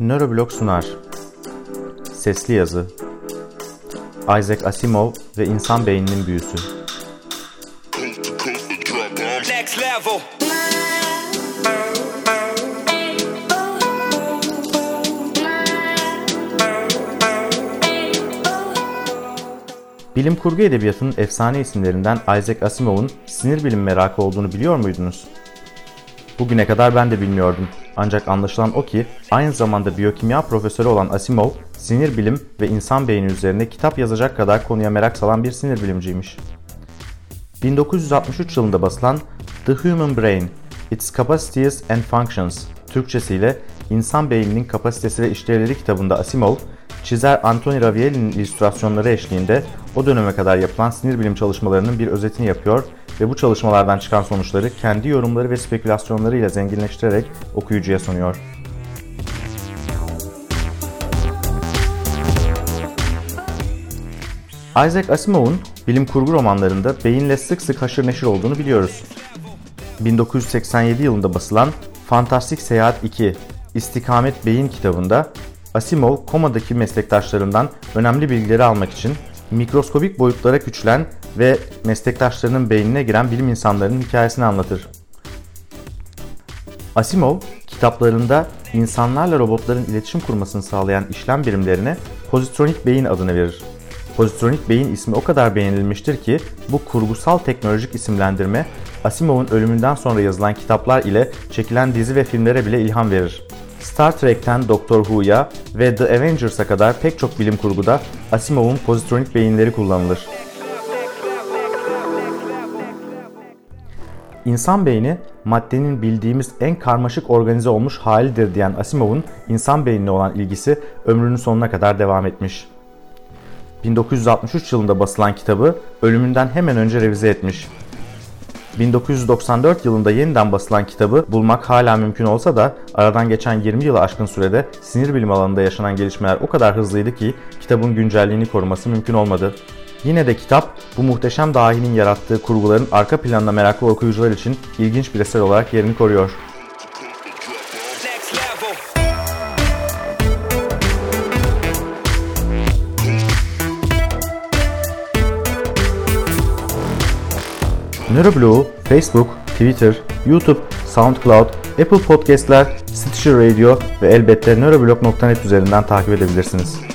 Neuroblog sunar. Sesli yazı. Isaac Asimov ve İnsan Beyninin Büyüsü. Bilim kurgu edebiyatının efsane isimlerinden Isaac Asimov'un sinir bilim merakı olduğunu biliyor muydunuz? Bugüne kadar ben de bilmiyordum. Ancak anlaşılan o ki aynı zamanda biyokimya profesörü olan Asimov, sinir bilim ve insan beyni üzerine kitap yazacak kadar konuya merak salan bir sinir bilimciymiş. 1963 yılında basılan The Human Brain, Its Capacities and Functions, Türkçesiyle İnsan Beyninin Kapasitesi ve İşlevleri kitabında Asimov, çizer Antoni Ravielli'nin illüstrasyonları eşliğinde o döneme kadar yapılan sinir bilim çalışmalarının bir özetini yapıyor ve bu çalışmalardan çıkan sonuçları kendi yorumları ve spekülasyonlarıyla zenginleştirerek okuyucuya sunuyor. Isaac Asimov'un bilim kurgu romanlarında beyinle sık sık haşır neşir olduğunu biliyoruz. 1987 yılında basılan Fantastik Seyahat 2 İstikamet Beyin kitabında Asimov komadaki meslektaşlarından önemli bilgileri almak için mikroskobik boyutlara küçülen ve meslektaşlarının beynine giren bilim insanlarının hikayesini anlatır. Asimov, kitaplarında insanlarla robotların iletişim kurmasını sağlayan işlem birimlerine pozitronik beyin adını verir. Pozitronik beyin ismi o kadar beğenilmiştir ki bu kurgusal teknolojik isimlendirme Asimov'un ölümünden sonra yazılan kitaplar ile çekilen dizi ve filmlere bile ilham verir. Star Trek'ten Doctor Who'ya ve The Avengers'a kadar pek çok bilim kurguda Asimov'un pozitronik beyinleri kullanılır. İnsan beyni maddenin bildiğimiz en karmaşık organize olmuş halidir diyen Asimov'un insan beynine olan ilgisi ömrünün sonuna kadar devam etmiş. 1963 yılında basılan kitabı ölümünden hemen önce revize etmiş 1994 yılında yeniden basılan kitabı bulmak hala mümkün olsa da aradan geçen 20 yılı aşkın sürede sinir bilim alanında yaşanan gelişmeler o kadar hızlıydı ki kitabın güncelliğini koruması mümkün olmadı. Yine de kitap bu muhteşem dahinin yarattığı kurguların arka planına meraklı okuyucular için ilginç bir eser olarak yerini koruyor. Neuroblog'u Facebook, Twitter, YouTube, SoundCloud, Apple Podcast'ler, Stitcher Radio ve elbette neuroblog.net üzerinden takip edebilirsiniz.